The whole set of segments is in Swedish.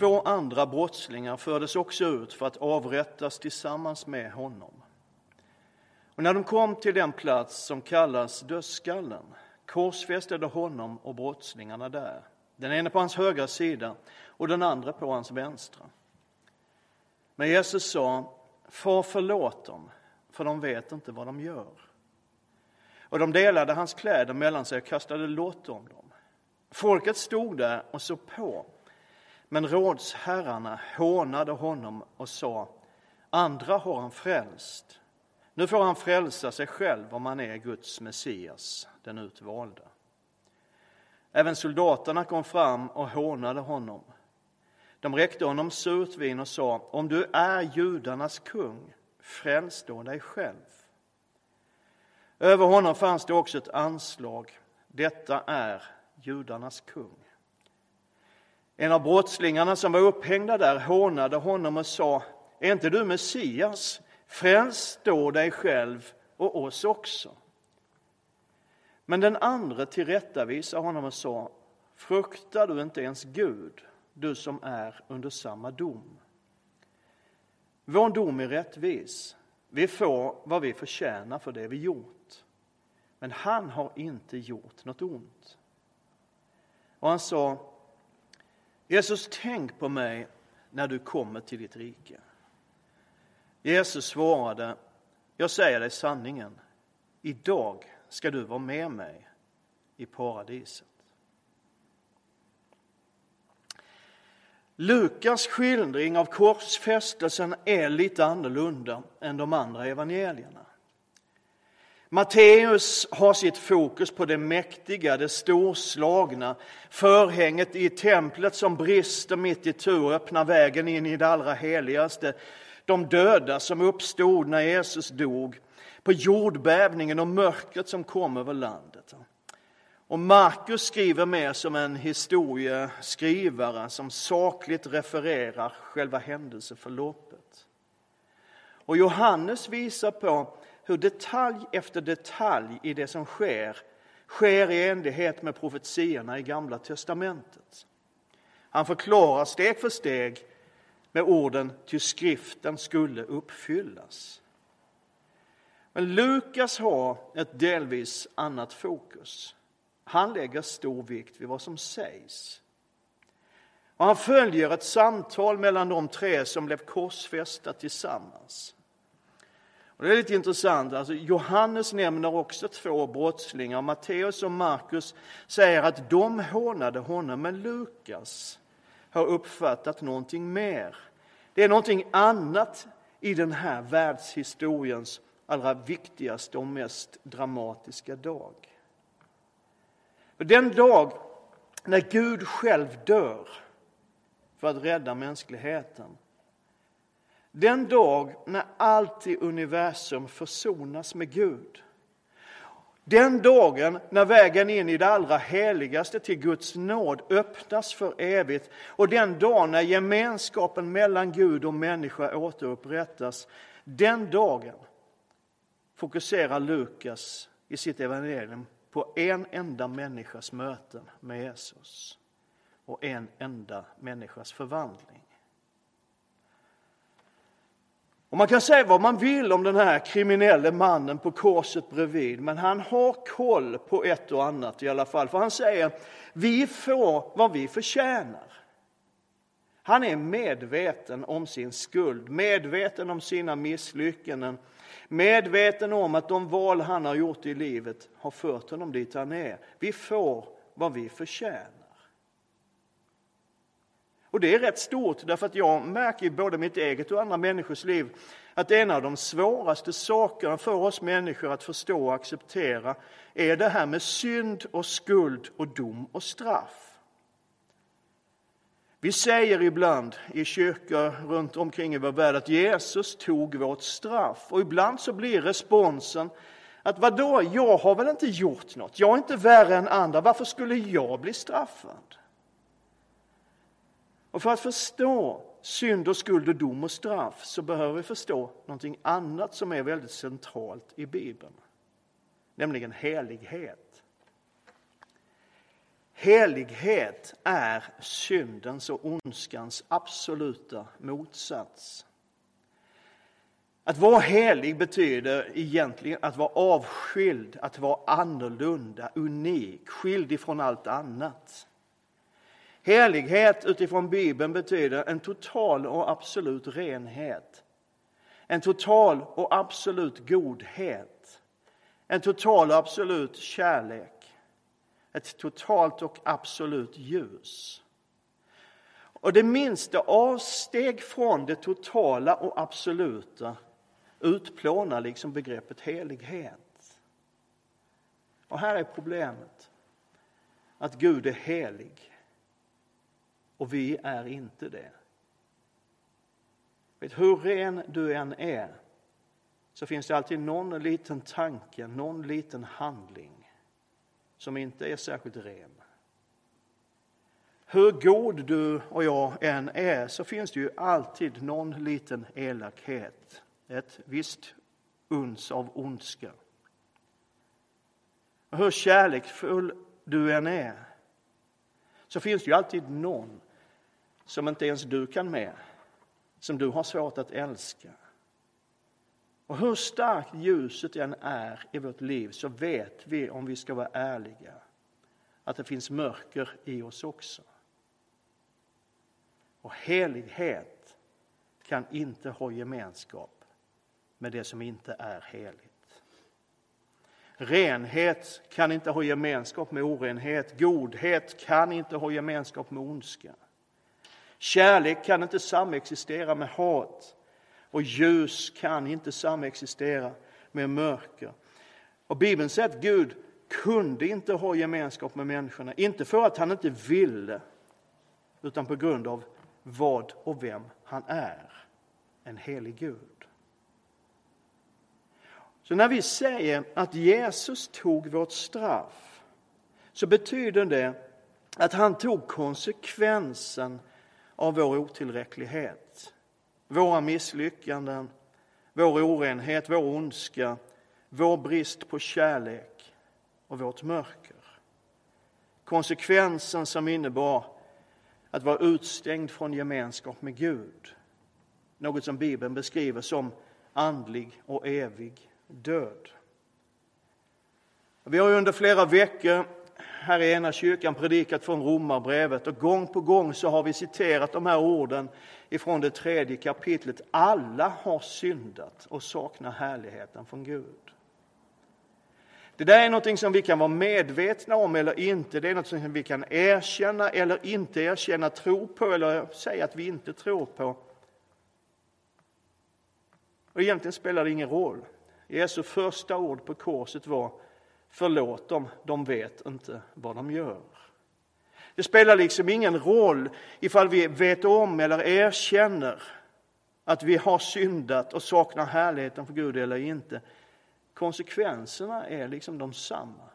Två andra brottslingar fördes också ut för att avrättas tillsammans med honom. Och när de kom till den plats som kallas dödskallen korsfästade honom och brottslingarna där, den ene på hans högra sida och den andra på hans vänstra. Men Jesus sa, far förlåt dem, för de vet inte vad de gör. Och de delade hans kläder mellan sig och kastade lott om dem. Folket stod där och såg på, men rådsherrarna hånade honom och sa, andra har han frälst. Nu får han frälsa sig själv om han är Guds Messias, den utvalda. Även soldaterna kom fram och hånade honom. De räckte honom surt vin och sa, om du är judarnas kung, fräls då dig själv. Över honom fanns det också ett anslag, detta är judarnas kung. En av brottslingarna som var upphängda där hånade honom och sa, är inte du Messias? Fräls då dig själv och oss också. Men den andra tillrättavisade honom och sa, fruktar du inte ens Gud, du som är under samma dom? Vår dom är rättvis. Vi får vad vi förtjänar för det vi gjort. Men han har inte gjort något ont. Och han sa, Jesus, tänk på mig när du kommer till ditt rike. Jesus svarade, jag säger dig sanningen, idag ska du vara med mig i paradiset. Lukas skildring av korsfästelsen är lite annorlunda än de andra evangelierna. Matteus har sitt fokus på det mäktiga, det storslagna, förhänget i templet som brister mitt i tur och öppnar vägen in i det allra heligaste, de döda som uppstod när Jesus dog, på jordbävningen och mörkret som kom över landet. Och Markus skriver mer som en historieskrivare som sakligt refererar själva händelseförloppet. Och Johannes visar på hur detalj efter detalj i det som sker sker i enlighet med profetiorna i Gamla testamentet. Han förklarar steg för steg med orden till skriften skulle uppfyllas. Men Lukas har ett delvis annat fokus. Han lägger stor vikt vid vad som sägs. Och han följer ett samtal mellan de tre som blev korsfästa tillsammans. Och det är lite intressant. Alltså, Johannes nämner också två brottslingar. Matteus och Markus säger att de hånade honom, men Lukas har uppfattat någonting mer. Det är någonting annat i den här världshistoriens allra viktigaste och mest dramatiska dag. Den dag när Gud själv dör för att rädda mänskligheten. Den dag när allt i universum försonas med Gud. Den dagen när vägen in i det allra heligaste till Guds nåd öppnas för evigt och den dag när gemenskapen mellan Gud och människa återupprättas. Den dagen fokuserar Lukas i sitt evangelium på en enda människas möten med Jesus och en enda människas förvandling. Och man kan säga vad man vill om den här kriminelle mannen på korset bredvid, men han har koll på ett och annat i alla fall. För han säger, vi får vad vi förtjänar. Han är medveten om sin skuld, medveten om sina misslyckanden, medveten om att de val han har gjort i livet har fört honom dit han är. Vi får vad vi förtjänar. Och det är rätt stort, därför att jag märker i både mitt eget och andra människors liv att en av de svåraste sakerna för oss människor att förstå och acceptera är det här med synd och skuld och dom och straff. Vi säger ibland i kyrkor runt omkring i vår värld att Jesus tog vårt straff. Och ibland så blir responsen att vadå, jag har väl inte gjort något, jag är inte värre än andra, varför skulle jag bli straffad? Och för att förstå synd och skuld och dom och straff så behöver vi förstå någonting annat som är väldigt centralt i Bibeln, nämligen helighet. Helighet är syndens och ondskans absoluta motsats. Att vara helig betyder egentligen att vara avskild, att vara annorlunda, unik, skild ifrån allt annat. Helighet utifrån Bibeln betyder en total och absolut renhet. En total och absolut godhet. En total och absolut kärlek ett totalt och absolut ljus. Och det minsta avsteg från det totala och absoluta utplånar liksom begreppet helighet. Och här är problemet. Att Gud är helig och vi är inte det. Vet, hur ren du än är så finns det alltid någon liten tanke, någon liten handling som inte är särskilt ren. Hur god du och jag än är så finns det ju alltid någon liten elakhet, ett visst uns av ondska. Och hur kärleksfull du än är så finns det ju alltid någon som inte ens du kan med, som du har svårt att älska. Och hur starkt ljuset än är i vårt liv så vet vi, om vi ska vara ärliga, att det finns mörker i oss också. Och helighet kan inte ha gemenskap med det som inte är heligt. Renhet kan inte ha gemenskap med orenhet. Godhet kan inte ha gemenskap med ondska. Kärlek kan inte samexistera med hat. Och ljus kan inte samexistera med mörker. Och Bibeln säger att Gud kunde inte ha gemenskap med människorna, inte för att han inte ville, utan på grund av vad och vem han är, en helig Gud. Så när vi säger att Jesus tog vårt straff, så betyder det att han tog konsekvensen av vår otillräcklighet våra misslyckanden, vår orenhet, vår ondska, vår brist på kärlek och vårt mörker. Konsekvensen som innebar att vara utstängd från gemenskap med Gud. Något som Bibeln beskriver som andlig och evig död. Vi har under flera veckor här i ena kyrkan predikat från Romarbrevet och gång på gång så har vi citerat de här orden ifrån det tredje kapitlet. Alla har syndat och saknar härligheten från Gud. Det där är något som vi kan vara medvetna om eller inte. Det är något som vi kan erkänna eller inte erkänna, tro på eller säga att vi inte tror på. Och egentligen spelar det ingen roll. Jesu första ord på korset var Förlåt dem, de vet inte vad de gör. Det spelar liksom ingen roll ifall vi vet om eller erkänner att vi har syndat och saknar härligheten för Gud eller inte. Konsekvenserna är liksom de samma.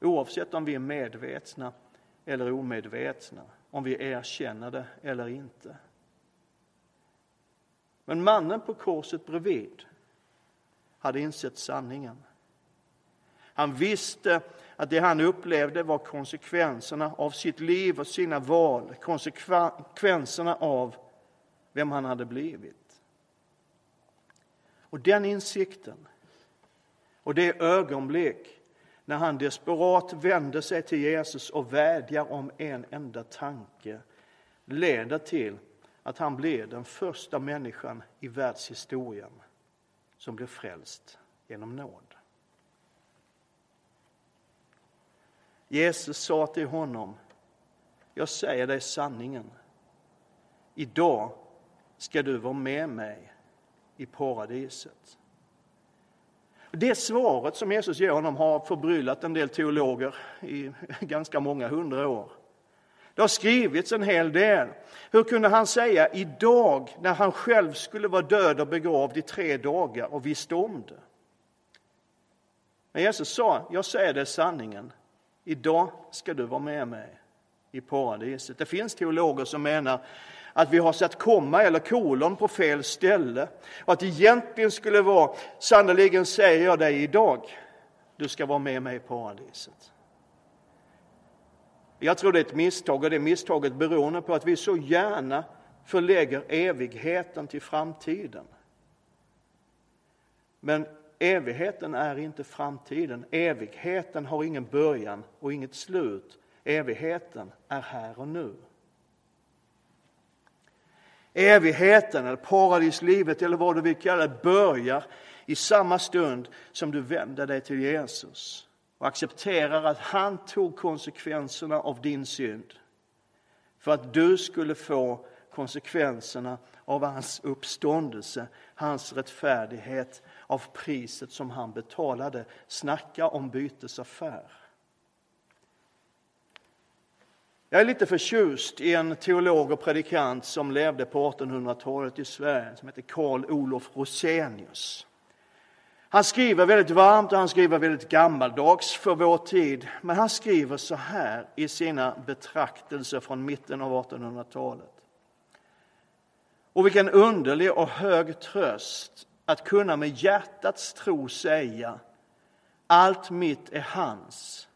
Oavsett om vi är medvetna eller omedvetna, om vi erkänner det eller inte. Men mannen på korset bredvid hade insett sanningen. Han visste att det han upplevde var konsekvenserna av sitt liv och sina val, konsekvenserna av vem han hade blivit. Och den insikten och det ögonblick när han desperat vänder sig till Jesus och vädjar om en enda tanke leder till att han blir den första människan i världshistorien som blir frälst genom nåd. Jesus sa till honom, jag säger dig sanningen. Idag ska du vara med mig i paradiset. Det svaret som Jesus ger honom har förbryllat en del teologer i ganska många hundra år. Det har skrivits en hel del. Hur kunde han säga idag, när han själv skulle vara död och begravd i tre dagar och visste om det? Men Jesus sa, jag säger dig sanningen. Idag ska du vara med mig i paradiset. Det finns teologer som menar att vi har satt komma eller kolon på fel ställe och att det egentligen skulle vara sannerligen säger jag dig idag, du ska vara med mig i paradiset. Jag tror det är ett misstag och det misstaget beror på att vi så gärna förlägger evigheten till framtiden. Men evigheten är inte framtiden. Evigheten har ingen början och inget slut. Evigheten är här och nu. Evigheten, eller paradislivet, eller vad du vill kalla det, börjar i samma stund som du vänder dig till Jesus och accepterar att han tog konsekvenserna av din synd för att du skulle få konsekvenserna av hans uppståndelse, hans rättfärdighet, av priset som han betalade. Snacka om bytesaffär. Jag är lite förtjust i en teolog och predikant som levde på 1800-talet i Sverige, som heter Karl Olof Rosenius. Han skriver väldigt varmt och han skriver väldigt gammaldags för vår tid. Men han skriver så här i sina betraktelser från mitten av 1800-talet. Och vilken underlig och hög tröst att kunna med hjärtats tro säga allt mitt är hans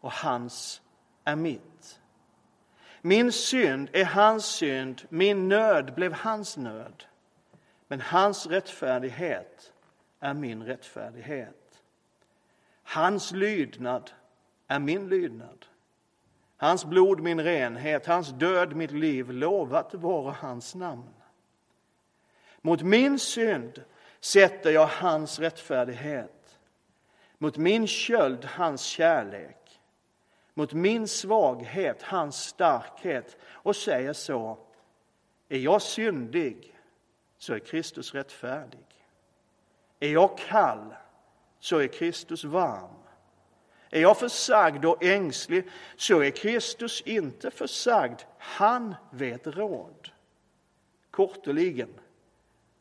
och hans är mitt. Min synd är hans synd, min nöd blev hans nöd. Men hans rättfärdighet är min rättfärdighet. Hans lydnad är min lydnad. Hans blod min renhet, hans död mitt liv, lovat vara hans namn. Mot min synd sätter jag hans rättfärdighet, mot min köld hans kärlek, mot min svaghet hans starkhet och säger så, är jag syndig så är Kristus rättfärdig. Är jag kall så är Kristus varm. Är jag försagd och ängslig så är Kristus inte försagd. Han vet råd. Korteligen,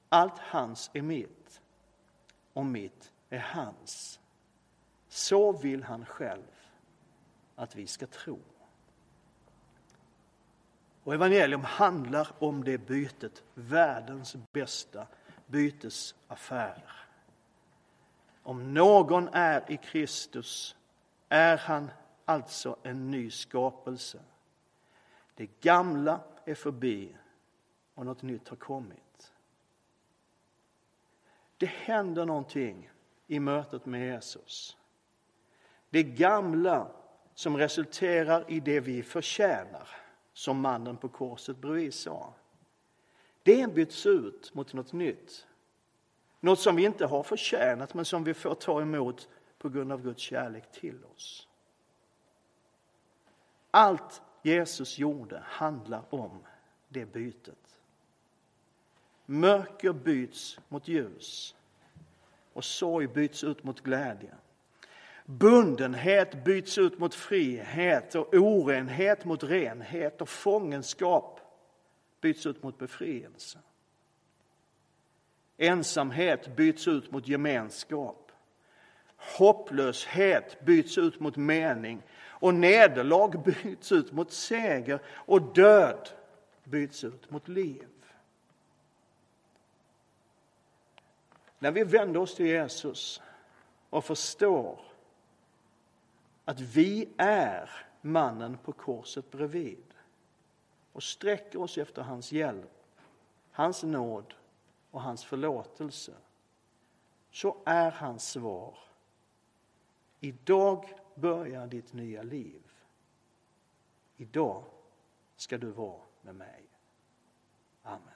allt hans är mitt och mitt är hans. Så vill han själv att vi ska tro. Och evangelium handlar om det bytet, världens bästa bytesaffär. Om någon är i Kristus är han alltså en ny skapelse. Det gamla är förbi och något nytt har kommit. Det händer någonting i mötet med Jesus. Det gamla som resulterar i det vi förtjänar, som mannen på korset bredvid sa. Det byts ut mot något nytt något som vi inte har förtjänat men som vi får ta emot på grund av Guds kärlek till oss. Allt Jesus gjorde handlar om det bytet. Mörker byts mot ljus och sorg byts ut mot glädje. Bundenhet byts ut mot frihet och orenhet mot renhet och fångenskap byts ut mot befrielse. Ensamhet byts ut mot gemenskap. Hopplöshet byts ut mot mening och nederlag byts ut mot seger och död byts ut mot liv. När vi vänder oss till Jesus och förstår att vi är mannen på korset bredvid och sträcker oss efter hans hjälp, hans nåd och hans förlåtelse så är hans svar Idag börjar ditt nya liv. Idag ska du vara med mig. Amen.